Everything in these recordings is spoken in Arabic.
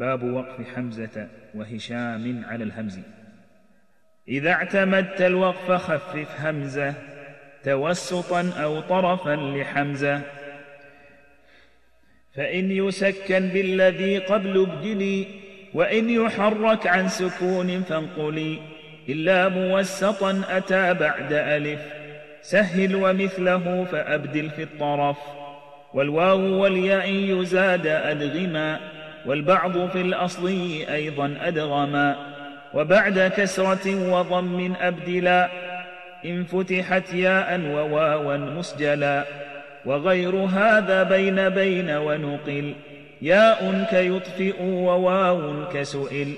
باب وقف حمزة وهشام على الهمز. إذا اعتمدت الوقف خفف همزة توسطا أو طرفا لحمزة. فإن يسكن بالذي قبل ابدلي وإن يحرك عن سكون فانقلي. إلا موسطا أتى بعد ألف سهل ومثله فأبدل في الطرف. والواو والياء يزاد أدغما والبعض في الأصل أيضا أدغما وبعد كسرة وضم أبدلا إن فتحت ياء وواوا مسجلا. وغير هذا بين بين ونقل. ياء كيطفئ وواو كسئل.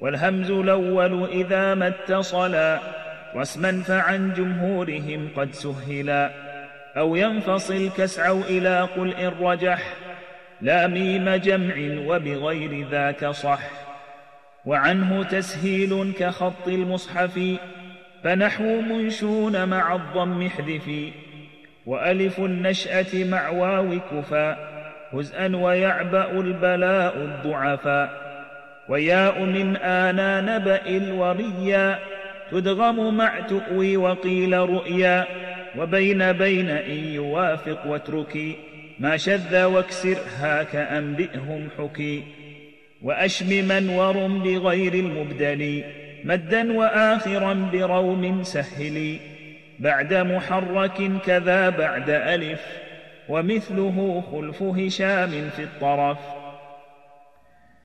والهمز الأول إذا ما اتصلا رسما فعن جمهورهم قد سهلا. أو ينفصل كسعوا إلى قل إن رجح. لا ميم جمع وبغير ذاك صح. وعنه تسهيل كخط المصحف فنحو منشون مع الضم احذفي وألف النشأة مع واو كفا هزءا ويعبأ البلاء الضعفا وياء من آنا نبأ الوريا تدغم مع تؤوي وقيل رؤيا. وبين بين إن يوافق واتركي. ما شذ واكسر هاك أنبئهم حكي وأشمما ورم بغير المبدل مدا وآخرا بروم سهلي بعد محرك كذا بعد ألف ومثله خلف هشام في الطرف.